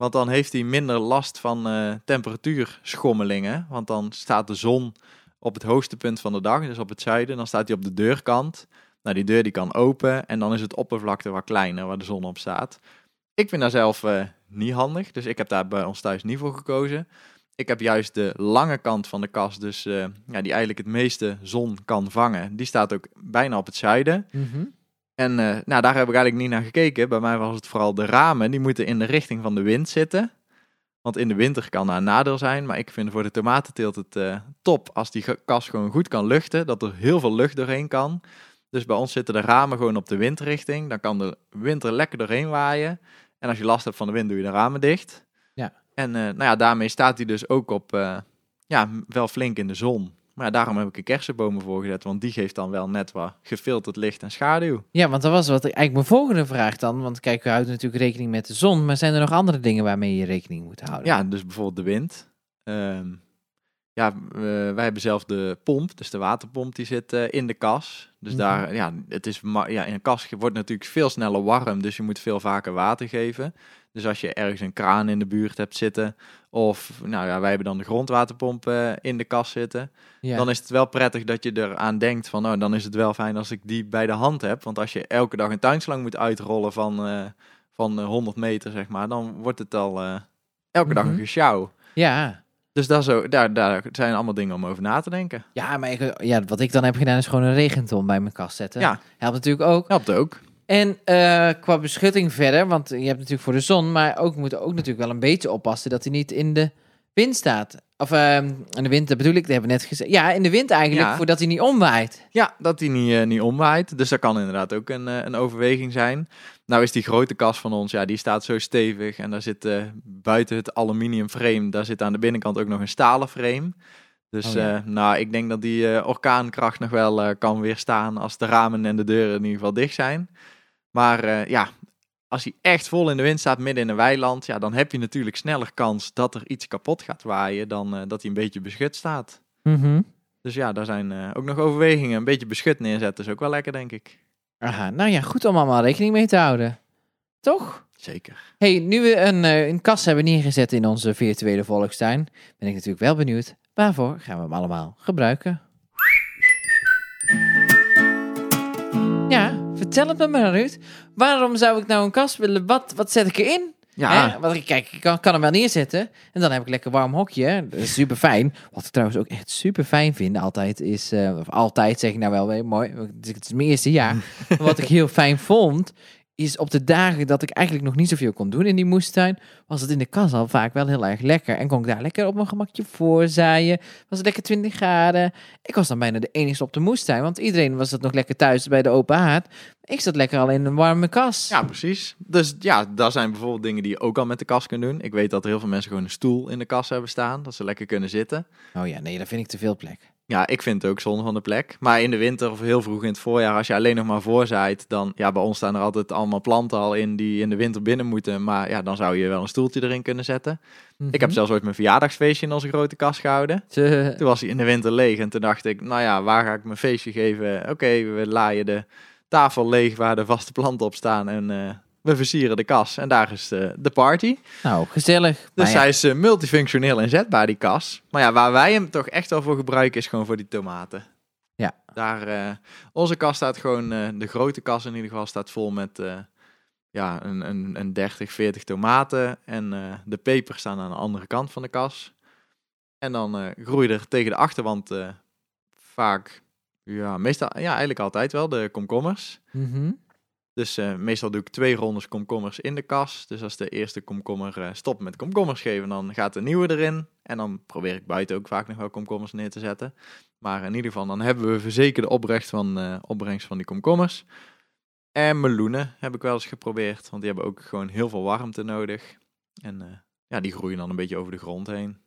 Want dan heeft hij minder last van eh, temperatuurschommelingen. Want dan staat de zon op het hoogste punt van de dag, dus op het zuiden. Dan staat hij op de deurkant. Nou, die deur die kan open en dan is het oppervlakte wat kleiner waar de zon op staat. Ik vind dat zelf eh, niet handig, dus ik heb daar bij ons thuis niet voor gekozen. Ik heb juist de lange kant van de kast, dus eh, ja, die eigenlijk het meeste zon kan vangen. Die staat ook bijna op het zuiden. Mhm. En eh, nou, daar heb ik eigenlijk niet naar gekeken. Bij mij was het vooral de ramen, die moeten in de richting van de wind zitten. Want in de winter kan dat een nadeel zijn. Maar ik vind voor de tomatenteelt het eh, top als die kas gewoon goed kan luchten. Dat er heel veel lucht doorheen kan. Dus bij ons zitten de ramen gewoon op de windrichting. Dan kan de winter lekker doorheen waaien. En als je last hebt van de wind, doe je de ramen dicht. Ja. En eh, nou ja, daarmee staat hij dus ook op, ja, wel flink in de zon. Maar ja, daarom heb ik een kersenbomen voor gezet. Want die geeft dan wel net wat gefilterd licht en schaduw. Ja, want dat was wat ik, eigenlijk mijn volgende vraag dan. Want kijk, we houden natuurlijk rekening met de zon. Maar zijn er nog andere dingen waarmee je rekening moet houden? Ja, dus bijvoorbeeld de wind. Ehm, ja, wij hebben zelf de pomp, dus de waterpomp, die zit eh, in de kas. Dus Mhm. daar, ja, het is, ja, in een kas wordt natuurlijk veel sneller warm, dus je moet veel vaker water geven. Dus als je ergens een kraan in de buurt hebt zitten, of nou ja, wij hebben dan de grondwaterpomp eh, in de kast zitten, Ja. dan is het wel prettig dat je eraan denkt van, nou, dan is het wel fijn als ik die bij de hand heb. Want als je elke dag een tuinslang moet uitrollen van, eh, van eh, 100 meter, zeg maar, dan wordt het al eh, elke dag Mhm. een gesjouw. ja. Dus dat zo, daar, daar zijn allemaal dingen om over na te denken. Ja, maar ik, ja, wat ik dan heb gedaan is gewoon een regenton bij mijn kast zetten. Ja. Helpt natuurlijk ook. Helpt ook. En eh, qua beschutting verder, want je hebt natuurlijk voor de zon, maar ook moet ook natuurlijk wel een beetje oppassen dat hij niet in de wind staat. Of ehm, in de wind, dat bedoel ik, dat hebben we net gezegd. Ja, in de wind eigenlijk, Ja. voordat hij niet omwaait. Ja, dat die niet, eh, niet omwaait. Dus dat kan inderdaad ook een, eh, een overweging zijn. Nou is die grote kast van ons, ja, die staat zo stevig. En daar zit buiten het aluminium frame, daar zit aan de binnenkant ook nog een stalen frame. Dus Oh, ja. nou, ik denk dat die orkaankracht nog wel kan weerstaan als de ramen en de deuren in ieder geval dicht zijn. Maar eh, ja, als hij echt vol in de wind staat midden in een weiland, ja, dan heb je natuurlijk sneller kans dat er iets kapot gaat waaien dan eh, dat hij een beetje beschut staat. Dus ja, daar zijn eh, ook nog overwegingen. Een beetje beschut neerzetten is ook wel lekker, denk ik. Aha, nou ja, goed om allemaal rekening mee te houden. Toch? Zeker. hey, nu we een, een kast hebben neergezet in onze virtuele volkstuin, ben ik natuurlijk wel benieuwd, waarvoor gaan we hem allemaal gebruiken? Ja, vertel het me maar, Ruud. Waarom zou ik nou een kast willen? Wat, wat zet ik erin? Ja, Hè? Want ik, kijk, ik kan, kan hem wel neerzetten. En dan heb ik lekker warm hokje. Dat is super fijn. Wat ik trouwens ook echt super fijn vind, altijd is. eh, of altijd zeg ik nou wel weer mooi. Het is mijn eerste jaar. (laughs) Wat ik heel fijn vond. Is op de dagen dat ik eigenlijk nog niet zoveel kon doen in die moestuin. Was het in de kas al vaak wel heel erg lekker. En kon ik daar lekker op mijn gemakje voorzaaien. Was het lekker 20 graden. Ik was dan bijna de enige op de moestuin. Want iedereen was het nog lekker thuis bij de open haard. Ik zat lekker al in een warme kas. ja, precies. Dus ja, dat zijn bijvoorbeeld dingen die je ook al met de kast kunt doen. Ik weet dat er heel veel mensen gewoon een stoel in de kast hebben staan. Dat ze lekker kunnen zitten. Oh ja, nee, dat vind ik te veel plek. Ja, ik vind het ook zonde van de plek. Maar in de winter of heel vroeg in het voorjaar, als je alleen nog maar voorzaait, dan, ja, bij ons staan er altijd allemaal planten al in die in de winter binnen moeten. Maar ja, dan zou je wel een stoeltje erin kunnen zetten. Ik heb zelfs ooit mijn verjaardagsfeestje in onze grote kast gehouden. (laughs) Toen was hij in de winter leeg en toen dacht ik, nou ja, waar ga ik mijn feestje geven? Oké, we laaien de tafel leeg waar de vaste planten op staan en eh, we versieren de kas. En daar is eh, de party. Nou, gezellig. Dus ja, hij is eh, multifunctioneel inzetbaar, die kas. Maar ja, waar wij hem toch echt wel voor gebruiken, is gewoon voor die tomaten. Ja. Daar, eh, onze kas staat gewoon, eh, de grote kas in ieder geval, staat vol met ja, een, een, een 30, 40 tomaten. En de pepers staan aan de andere kant van de kas. En dan groeien er tegen de achterwand vaak, ja, meestal, ja, eigenlijk altijd wel, de komkommers. mhm. Dus eh, meestal doe ik twee rondes komkommers in de kas. Dus als de eerste komkommer eh, stopt met komkommers geven, dan gaat de nieuwe erin. En dan probeer ik buiten ook vaak nog wel komkommers neer te zetten. Maar in ieder geval, dan hebben we verzekerde opbrengst van, eh, opbrengst van die komkommers. En meloenen heb ik wel eens geprobeerd, want die hebben ook gewoon heel veel warmte nodig. En ja, die groeien dan een beetje over de grond heen.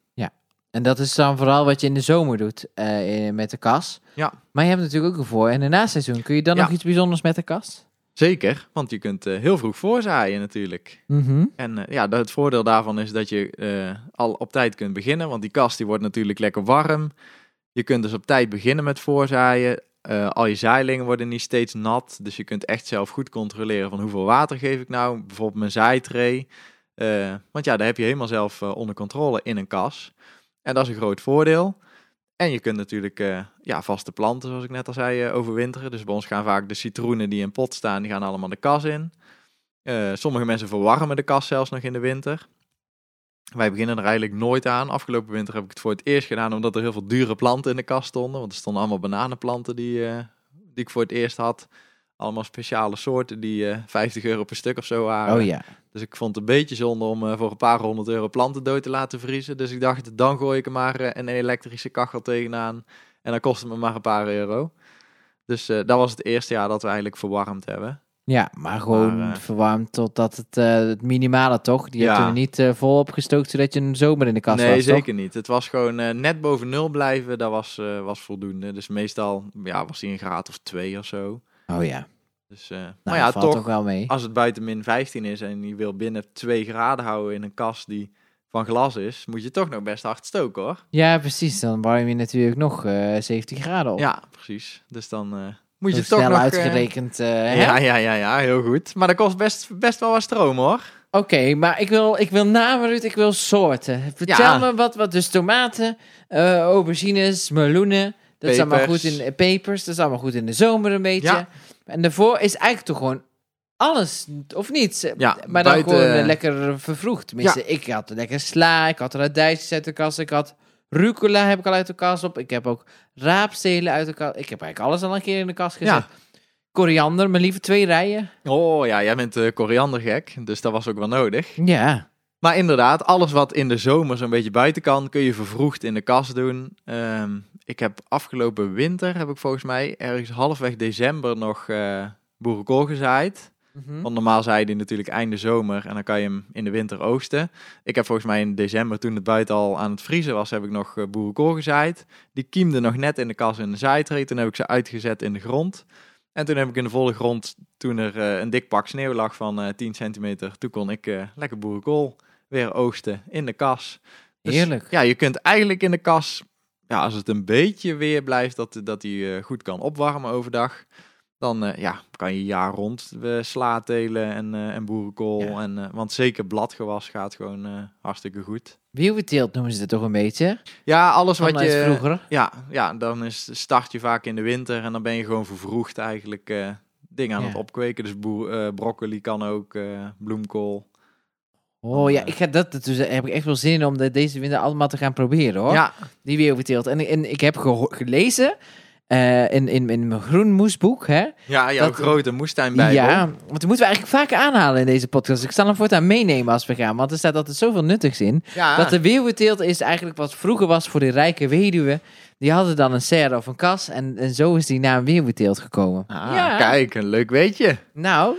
En dat is dan vooral wat je in de zomer doet met de kas. Ja. Maar je hebt natuurlijk ook een voor- en een naseizoen. Kun je dan Ja. nog iets bijzonders met de kas? Zeker, want je kunt eh, heel vroeg voorzaaien natuurlijk. Mhm. En eh, ja, het voordeel daarvan is dat je eh, al op tijd kunt beginnen, want die kast die wordt natuurlijk lekker warm. Je kunt dus op tijd beginnen met voorzaaien. Al je zaailingen worden niet steeds nat, dus je kunt echt zelf goed controleren van hoeveel water geef ik nou. Bijvoorbeeld mijn zaaitray. Want ja, daar heb je helemaal zelf onder controle in een kas. En dat is een groot voordeel. En je kunt natuurlijk eh, ja, vaste planten, zoals ik net al zei, eh, overwinteren. Dus bij ons gaan vaak de citroenen die in pot staan, die gaan allemaal de kas in. Eh, sommige mensen verwarmen de kas zelfs nog in de winter. Wij beginnen er eigenlijk nooit aan. Afgelopen winter heb ik het voor het eerst gedaan omdat er heel veel dure planten in de kast stonden. Want er stonden allemaal bananenplanten die, die ik voor het eerst had. Allemaal speciale soorten die eh 50 euro per stuk of zo waren. Oh ja. Dus ik vond het een beetje zonde om eh, voor een paar honderd euro planten dood te laten vriezen. Dus ik dacht, dan gooi ik er maar eh, een elektrische kachel tegenaan. En dan kost het me maar een paar euro. Dus eh, dat was het eerste jaar dat we eigenlijk verwarmd hebben. Ja, maar gewoon Maar, eh, verwarmd totdat het, eh, het minimale toch? Die Ja. heb je er niet eh, vol opgestookt zodat je een zomer in de kast nee, toch? zeker niet. Het was gewoon eh, net boven nul blijven. Dat was, eh, was voldoende. Dus meestal ja, was hij een graad of twee of zo. Oh ja. Dus, eh, Nou, maar ja, valt toch, wel mee. als het buiten min 15 is en je wil binnen 2 graden houden in een kast die van glas is, moet je toch nog best hard stoken hoor. Ja, precies. Dan warm je natuurlijk nog eh 17 graden op. Ja, precies. Dus dan eh, moet je Zo toch nog... uitgerekend. hè? ja, ja, ja, ja, heel goed. Maar dat kost best, best wel wat stroom hoor. Oké, maar ik wil, ik wil namen, Ruud, ik wil soorten. Vertel Ja. me wat, wat. Dus tomaten, aubergines, meloenen. Dat is allemaal goed in pepers. Dat is allemaal goed in de zomer een beetje. Ja. En daarvoor is eigenlijk toch gewoon alles, of niet? Ja, maar dan buiten- gewoon eh, lekker vervroegd. Tenminste, ik had lekker sla, ik had radijsjes uit de kast, ik had rucola heb ik al uit de kast op. Ik heb ook raapstelen uit de kast. Ik heb eigenlijk alles al een keer in de kast gezet. Ja. Koriander, mijn lieve twee rijen. Oh ja, jij bent uh, koriandergek, dus dat was ook wel nodig. Ja. Maar inderdaad, alles wat in de zomer zo'n beetje buiten kan, kun je vervroegd in de kast doen. Ehm, ik heb afgelopen winter, heb ik volgens mij ergens halfweg december nog eh boerenkool gezaaid. Mhm. Want normaal zaai je die natuurlijk einde zomer en dan kan je hem in de winter oogsten. Ik heb volgens mij in december, toen het buiten al aan het vriezen was, heb ik nog eh, boerenkool gezaaid. Die kiemde nog net in de kas in de zaaitree. Toen heb ik ze uitgezet in de grond. En toen heb ik in de volle grond, toen er eh, een dik pak sneeuw lag van eh 10 centimeter, toen kon ik lekker boerenkool weer oogsten in de kas. Dus, Heerlijk. Ja, je kunt eigenlijk in de kas, ja, als het een beetje weer blijft, dat, dat die eh, goed kan opwarmen overdag. Dan eh, ja, kan je jaar rond eh, sla telen en, en boerenkool. Ja. En, want zeker bladgewas gaat gewoon hartstikke goed. Wielteelt noemen ze het toch een beetje? Ja, alles wat Vanuit je... vroeger. Ja, ja, dan is, start je vaak in de winter en dan ben je gewoon vervroegd eigenlijk dingen aan Ja. het opkweken. Dus boer, broccoli kan ook, bloemkool. Oh ja, ik ga dat, dus heb ik echt wel zin in om de, deze winter allemaal te gaan proberen hoor. Ja, Die wielteelt. En, en ik heb gelezen eh, in, in, in mijn groen moesboek, hè. ja jouw Dat- grote moestuinbijbel. Ja, want die moeten we eigenlijk vaker aanhalen in deze podcast. Ik zal hem voortaan meenemen als we gaan, want er staat altijd zoveel nuttigs in. Ja. Dat de weeuwenteelt is eigenlijk wat vroeger was voor de rijke weduwe. Die hadden dan een serre of een kas en, en zo is die naam weeuwenteelt gekomen. Ah, ja, kijk, een leuk weetje. nou,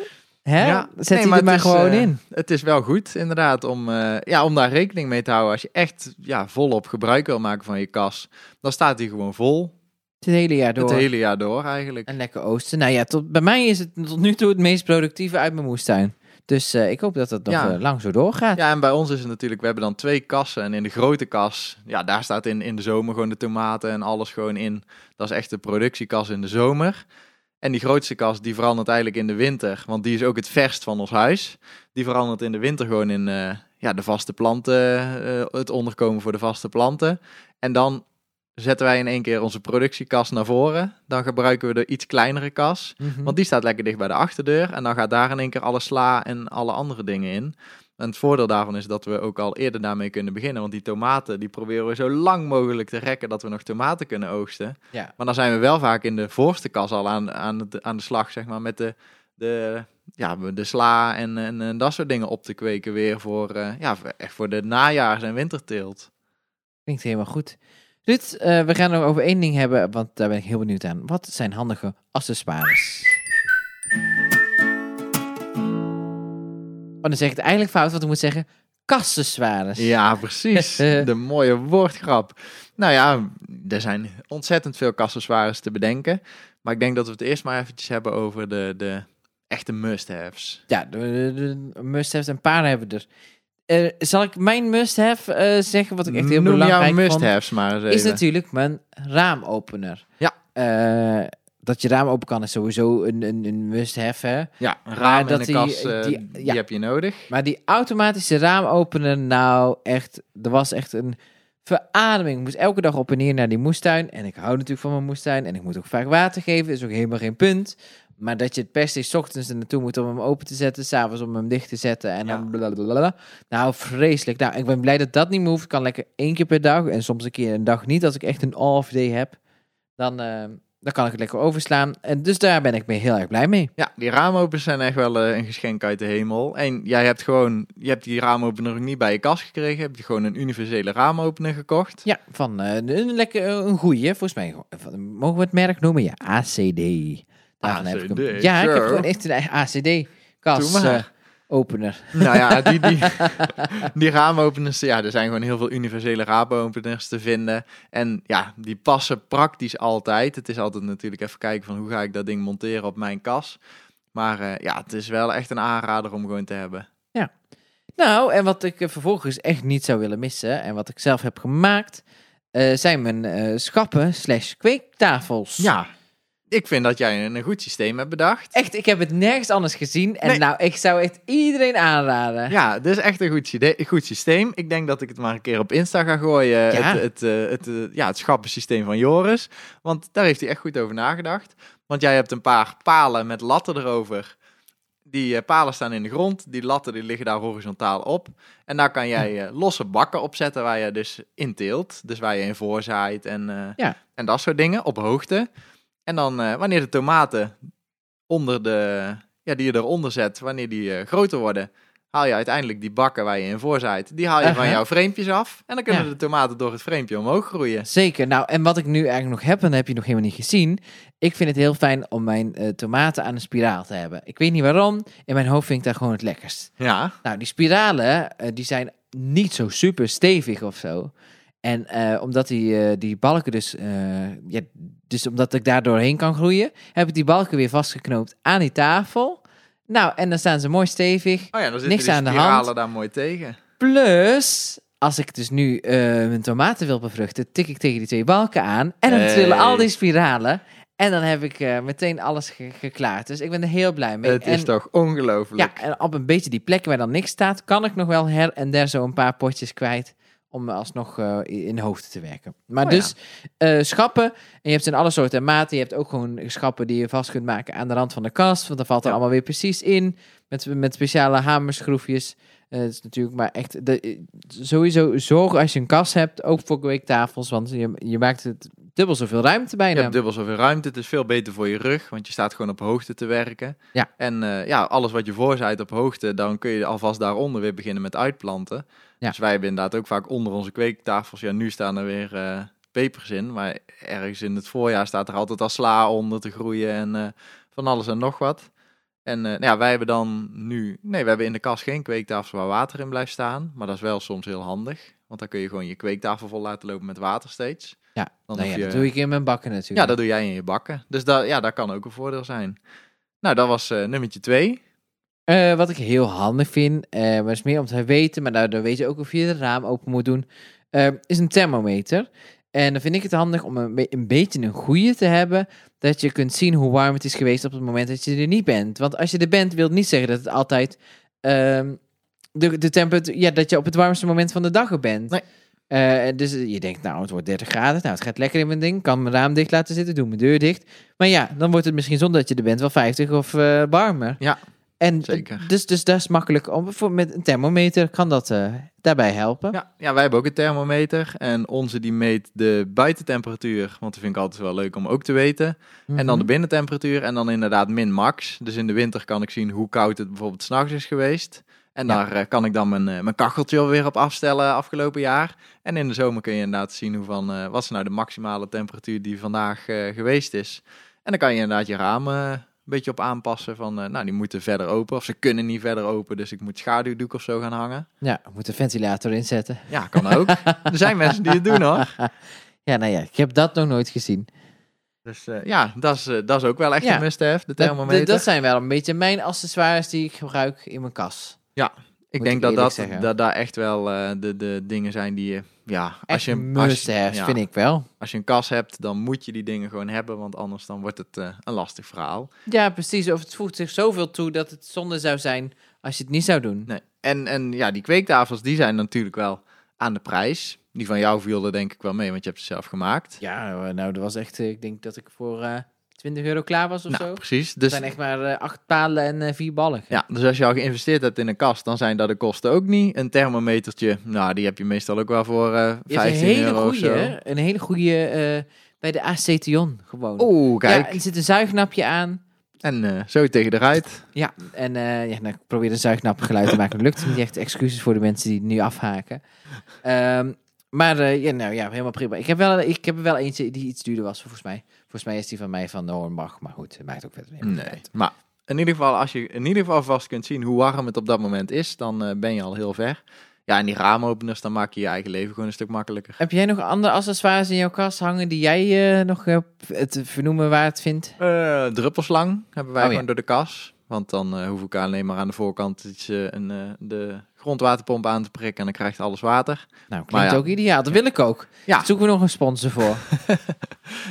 hè? Ja, zet nee, maar er maar is, gewoon eh, in. Het is wel goed, inderdaad, om, eh, ja, om daar rekening mee te houden. Als je echt ja, volop gebruik wil maken van je kas, dan staat die gewoon vol. Het hele jaar door. Het hele jaar door eigenlijk. En lekker oosten. Nou ja, tot, bij mij is het tot nu toe het meest productieve uit mijn moestuin. Dus eh, ik hoop dat het nog Ja. lang zo doorgaat. Ja, en bij ons is het natuurlijk, we hebben dan twee kassen. En in de grote kas, ja, daar staat in, in de zomer gewoon de tomaten en alles gewoon in. Dat is echt de productiekas in de zomer. En die grootste kas, die verandert eigenlijk in de winter. Want die is ook het verst van ons huis. Die verandert in de winter gewoon in eh, ja, de vaste planten, eh, het onderkomen voor de vaste planten. En dan zetten wij in één keer onze productiekas naar voren. Dan gebruiken we de iets kleinere kas. Mhm. Want die staat lekker dicht bij de achterdeur. En dan gaat daar in één keer alle sla en alle andere dingen in. En het voordeel daarvan is dat we ook al eerder daarmee kunnen beginnen. Want die tomaten, die proberen we zo lang mogelijk te rekken dat we nog tomaten kunnen oogsten. Ja. Maar dan zijn we wel vaak in de voorste kas al aan, aan, het- aan de slag, zeg maar, met de, de, ja, de sla en, en, en dat soort dingen op te kweken weer voor, eh, ja, echt voor de najaars- en winterteelt. Klinkt helemaal goed. Ruud, eh, we gaan nog over één ding hebben, want daar ben ik heel benieuwd aan. Wat zijn handige accessoires? Oh, dan zeg ik het eigenlijk fout, want ik moet zeggen accessoires. Ja, precies. (laughs) De mooie woordgrap. Nou ja, er zijn ontzettend veel accessoires te bedenken. Maar ik denk dat we het eerst maar eventjes hebben over de, de echte must-haves. Ja, de, de, de must-haves, een paar hebben we er. Eh, zal ik mijn must-have eh, zeggen, wat ik echt heel Noem belangrijk jouw must-haves maar eens is even. natuurlijk mijn raamopener. Ja. Eh, dat je raam open kan is sowieso een, een, een must-have, hè. Ja, een raam dat en die- een kast, eh, die- die, ja. heb je nodig. Maar die automatische raamopener, nou echt, er was echt een verademing. Ik moest elke dag op en neer naar die moestuin. En ik hou natuurlijk van mijn moestuin. En ik moet ook vaak water geven, is ook helemaal geen punt. Maar dat je het per se 's ochtends er naartoe moet om hem open te zetten, s'avonds om hem dicht te zetten en dan blablabla. Nou, vreselijk. Nou, ik ben blij dat dat niet meer hoeft. Ik kan lekker één keer per dag en soms een keer een dag niet. Als ik echt een off day heb, dan, eh, dan kan ik het lekker overslaan. En dus daar ben ik mee heel erg blij mee. Ja, die raamopens zijn echt wel eh, een geschenk uit de hemel. En jij hebt gewoon, je hebt die raamopener niet bij je kast gekregen. Heb je gewoon een universele raamopener gekocht. Ja, van eh, een, lekker, een goeie, volgens mij. van- Mogen we het merk noemen? Ja, ACD. Daarvan heb ik hem. ACD, Ja, ik heb gewoon echt een Doe ACD-kas maar. eh, opener. Nou ja, die, die, (laughs) die raamopeners, ja, er zijn gewoon heel veel universele raamopeners te vinden. En ja, die passen praktisch altijd. Het is altijd natuurlijk even kijken van hoe ga ik dat ding monteren op mijn kas. Maar eh, ja, het is wel echt een aanrader om gewoon te hebben. Nou, en wat ik eh, vervolgens echt niet zou willen missen, en wat ik zelf heb gemaakt, eh, zijn mijn schappen slash kweektafels. Ja, ik vind dat jij een, een goed systeem hebt bedacht. Echt, ik heb het nergens anders gezien. En Nee. nou, ik zou het iedereen aanraden. Ja, dit is echt een goed, goed systeem. Ik denk dat ik het maar een keer op Insta ga gooien. Ja. Het, het, eh, het, eh, ja, het schappensysteem van Joris. Want daar heeft hij echt goed over nagedacht. Want jij hebt een paar palen met latten erover. Die eh, palen staan in de grond. Die latten die liggen daar horizontaal op. En daar kan jij losse bakken op zetten waar je dus in teelt. Dus waar je in voorzaait en, Ja. en dat soort dingen op hoogte. En dan eh, wanneer de tomaten onder de, ja, die je eronder zet, wanneer die eh, groter worden, haal je uiteindelijk die bakken waar je in voorzaait. Die haal je van jouw framepjes af. En dan kunnen Ja. de tomaten door het framepje omhoog groeien. Zeker. Nou, en wat ik nu eigenlijk nog heb, en dat heb je nog helemaal niet gezien. Ik vind het heel fijn om mijn eh, tomaten aan een spiraal te hebben. Ik weet niet waarom. In mijn hoofd vind ik dat gewoon het lekkerst. Ja, Nou, die spiralen, die zijn niet zo super stevig of zo. En eh, omdat die, eh, die balken dus, eh, ja, dus omdat ik daar doorheen kan groeien, heb ik die balken weer vastgeknoopt aan die tafel. Nou, en dan staan ze mooi stevig. oh ja, dan zitten Niks die aan de hand. daar mooi tegen. Plus, als ik dus nu mijn tomaten wil bevruchten, tik ik tegen die twee balken aan. En dan Hey. trillen al die spiralen. En dan heb ik meteen alles ge- geklaard. Dus ik ben er heel blij mee. Het en, is toch ongelooflijk. Ja, en op een beetje die plekken waar dan niks staat, kan ik nog wel her en der zo een paar potjes kwijt. Om alsnog eh, in hoofd te werken. Maar Oh ja. dus eh, schappen. En je hebt in alle soorten en maten. Je hebt ook gewoon schappen die je vast kunt maken aan de rand van de kast. Want dan valt er Ja. allemaal weer precies in. Met, met speciale hamerschroefjes. Eh, het is natuurlijk maar echt. De, sowieso zorg als je een kast hebt. Ook voor kweektafels. Want je, je maakt het dubbel zoveel ruimte Je bijna. hebt dubbel zoveel ruimte. Het is veel beter voor je rug, want je staat gewoon op hoogte te werken. Ja. En ja, alles wat je voorzaait op hoogte, dan kun je alvast daaronder weer beginnen met uitplanten. Ja. Dus wij hebben inderdaad ook vaak onder onze kweektafels. Ja, nu staan er weer eh, pepers in, maar ergens in het voorjaar staat er altijd al sla onder te groeien en eh, van alles en nog wat. En eh, nou ja, wij hebben dan nu, nee, we hebben in de kast geen kweektafels waar water in blijft staan, maar dat is wel soms heel handig. Want dan kun je gewoon je kweektafel vol laten lopen met water steeds. ja, Dan nou hoef ja, je- dat doe ik in mijn bakken natuurlijk. Ja, dat doe jij in je bakken. Dus dat, ja, dat kan ook een voordeel zijn. Nou, dat was nummertje twee. Eh, wat ik heel handig vind, eh, maar is meer om te weten, maar daardoor weet je ook of je het raam open moet doen, eh, is een thermometer. En dan vind ik het handig om een, be- een beetje een goede te hebben, dat je kunt zien hoe warm het is geweest op het moment dat je er niet bent. Want als je er bent, wil het niet zeggen dat het altijd ehm, de, de temperatuur, ja, dat je op het warmste moment van de dag er bent. Nee. Dus je denkt, nou, het wordt 30 graden. Nou, het gaat lekker in mijn ding. Kan mijn raam dicht laten zitten, doe mijn deur dicht. Maar ja, dan wordt het misschien zonder dat je er bent wel 50 of warmer. Ja, En eh, zeker. Dus, dus dat is makkelijk. Om, voor, met een thermometer kan dat eh, daarbij helpen. Ja, ja, wij hebben ook een thermometer. En onze die meet de buitentemperatuur. Want dat vind ik altijd wel leuk om ook te weten. En dan de Mhm. binnentemperatuur. En dan inderdaad min max. Dus in de winter kan ik zien hoe koud het bijvoorbeeld s'nachts is geweest. En Ja. daar eh, kan ik dan mijn, mijn kacheltje alweer op afstellen afgelopen jaar. En in de zomer kun je inderdaad zien hoe van, eh, wat is nou de maximale temperatuur die vandaag geweest is. En dan kan je inderdaad je ramen beetje op aanpassen. Van, eh, nou, die moeten verder open. Of ze kunnen niet verder open. Dus ik moet schaduwdoek of zo gaan hangen. Ja, moeten een ventilator inzetten. Ja, kan ook. er zijn mensen die het doen hoor. (laughs) Ja, nou ja, ik heb dat nog nooit gezien. Dus eh, ja, dat is, eh, dat is ook wel echt Ja. een must-have, de Dat, thermometer. dat zijn wel een beetje mijn accessoires die ik gebruik in mijn kas. Ik denk ik dat dat, zeggen. dat daar echt wel eh, de, de dingen zijn die je... Ja, als je, een- als, ja, vind ik wel. als je een kas hebt, dan moet je die dingen gewoon hebben. Want anders dan wordt het eh, een lastig verhaal. Ja, precies. Of het voegt zich zoveel toe dat het zonde zou zijn als je het niet zou doen. Nee. En, en ja, die kweektafels, die zijn natuurlijk wel aan de prijs. Die van jou viel er denk ik wel mee, want je hebt ze zelf gemaakt. Ja, nou, dat was echt... eh, Ik denk dat ik voor eh 20 euro klaar was of nou, zo. precies. Dus, zijn echt maar eh, acht palen en eh, vier ballen. ja, dus als je al geïnvesteerd hebt in een kast, dan zijn dat de kosten ook niet. Een thermometertje, nou, die heb je meestal ook wel voor eh Je hebt 15 een hele euro of zo. goede, een hele goede eh, bij de AC gewoon. Oeh, kijk. Ja, er zit een zuignapje aan. En eh, zo tegen de ruit. Ja, en eh, ja, nou, ik probeer een zuignapgeluid te maken. Dat lukt niet echt. Excuses voor de mensen die nu afhaken. Ehm, maar eh, ja, nou ja, helemaal prima. Ik heb, wel, ik heb er wel eentje die iets duurder was, volgens mij. Volgens mij is die van mij van de Hornbach. Maar goed, het maakt ook verder niet Nee. uit. Maar in ieder geval, als je in ieder geval vast kunt zien hoe warm het op dat moment is, dan eh, ben je al heel ver. Ja, en die raamopeners, dan maak je je eigen leven gewoon een stuk makkelijker. Heb jij nog andere accessoires in jouw kast hangen die jij eh, nog eh, het vernoemen waard vindt? Druppelslang hebben wij Oh, ja. gewoon door de kas. Want dan hoef ik alleen maar aan de voorkant iets, een, de grondwaterpomp aan te prikken en dan krijgt alles water. Nou, klinkt ja. ook ideaal. Dat wil ik ook. Ja. Daar zoeken we nog een sponsor voor. (laughs)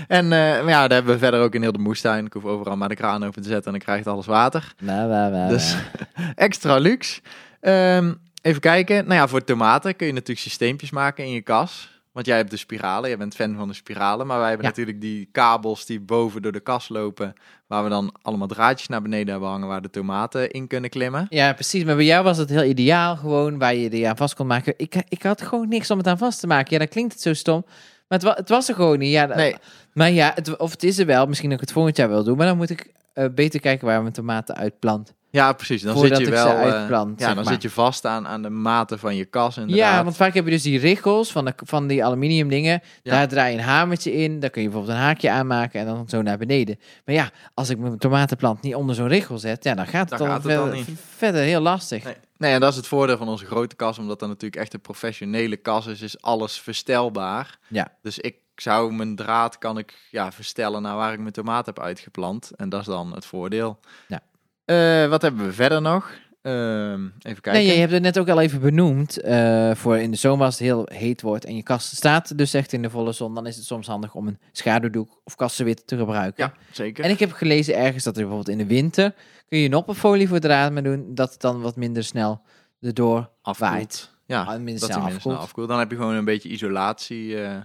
En maar ja, dat hebben we verder ook in heel de moestuin. Ik hoef overal maar de kraan open te zetten en dan krijgt alles water. Nou, nou, nou, Dus (laughs) extra luxe. Ehm, even kijken. Nou ja, voor tomaten kun je natuurlijk systeempjes maken in je kas. Want jij hebt de spiralen, jij bent fan van de spiralen. Maar wij hebben Ja. natuurlijk die kabels die boven door de kas lopen. Waar we dan allemaal draadjes naar beneden hebben hangen waar de tomaten in kunnen klimmen. Ja, precies. Maar bij jou was het heel ideaal gewoon waar je die aan vast kon maken. Ik, ik had gewoon niks om het aan vast te maken. Ja, dan klinkt het zo stom. Maar het, wa- het was er gewoon niet. Ja, Nee, Maar ja, het, of het is er wel. Misschien dat ik het volgend jaar wil doen. Maar dan moet ik eh, beter kijken waar mijn tomaten uitplant. Ja precies. Dan zit je ik wel eh, ja, dan maar. zit je vast aan, aan de maten van je kas inderdaad. Ja, want vaak heb je dus die riggels van, de, van die aluminium dingen. Ja. Daar draai je een hamertje in. Daar kun je bijvoorbeeld een haakje aanmaken en dan zo naar beneden. Maar ja, als ik mijn tomatenplant niet onder zo'n riggel zet, ja, dan gaat het, Dan gaat het verder, niet. verder heel lastig. Nee. nee, en dat is het voordeel van onze grote kas. Omdat dat natuurlijk echt een professionele kas is, is alles verstelbaar. Ja. Dus ik zou mijn draad kan ik ja, verstellen naar waar ik mijn tomaat heb uitgeplant. En dat is dan het voordeel. Ja. Eh, wat hebben we verder nog? Ehm, even kijken. Nee, je hebt het net ook al even benoemd. eh, voor in de zomer als het heel heet wordt en je kast staat dus echt in de volle zon, dan is het soms handig om een schaduwdoek of kassenwit te gebruiken. Ja, zeker. En ik heb gelezen ergens dat er bijvoorbeeld in de winter kun je een opperfolie voor draad mee doen, dat het dan wat minder snel erdoor Afkoelt. waait. Ja, Ah, minder dat snel minder afkoelt. afkoelt. Dan heb je gewoon een beetje isolatie eh,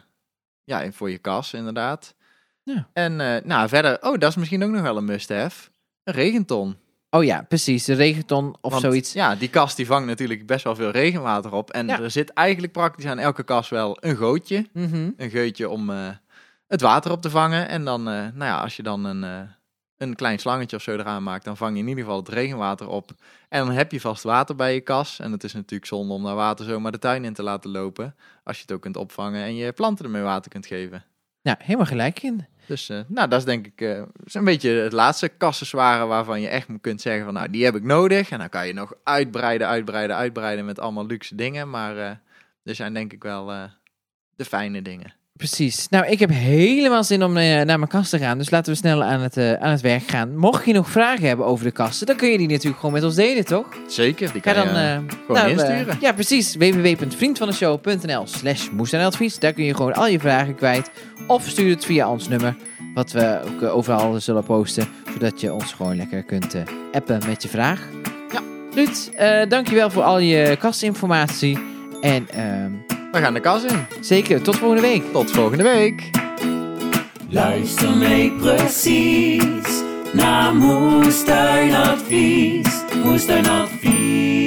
ja, voor je kas, inderdaad. Ja. En nou, verder, oh, dat is misschien ook nog wel een must-have. Een regenton. Oh ja, precies, de regenton of Want, zoiets. Ja, die kast die vangt natuurlijk best wel veel regenwater op. En Ja. er zit eigenlijk praktisch aan elke kas wel een gootje. Mhm. Een geutje om eh, het water op te vangen. En dan, eh, nou ja, als je dan een, eh, een klein slangetje of zo eraan maakt, dan vang je in ieder geval het regenwater op. En dan heb je vast water bij je kas. En het is natuurlijk zonde om dat water zomaar de tuin in te laten lopen. Als je het ook kunt opvangen en je planten ermee water kunt geven. Ja, helemaal gelijk in. Dus eh, nou, dat is denk ik eh, is een beetje het laatste kassenzware waarvan je echt kunt zeggen van nou, die heb ik nodig. En dan kan je nog uitbreiden, uitbreiden, uitbreiden met allemaal luxe dingen. Maar eh er zijn denk ik wel de fijne dingen. Precies. Nou, ik heb helemaal zin om eh, naar mijn kast te gaan. Dus laten we snel aan het, eh, aan het werk gaan. Mocht je nog vragen hebben over de kasten, dan kun je die natuurlijk gewoon met ons delen, toch? Zeker, die Ga kan dan je, eh, gewoon naar, insturen. ja, precies. www.vriendvandeshow.nl slash moestuinadvies. Daar kun je gewoon al je vragen kwijt. Of stuur het via ons nummer. Wat we ook overal zullen posten. Zodat je ons gewoon lekker kunt appen met je vraag. Ja. Ruud, dankjewel voor al je kastinformatie. En ehm, We gaan de kas in. zeker, tot volgende week. Tot volgende week. Luister mee precies naar Moestuinadvies. Moestuinadvies.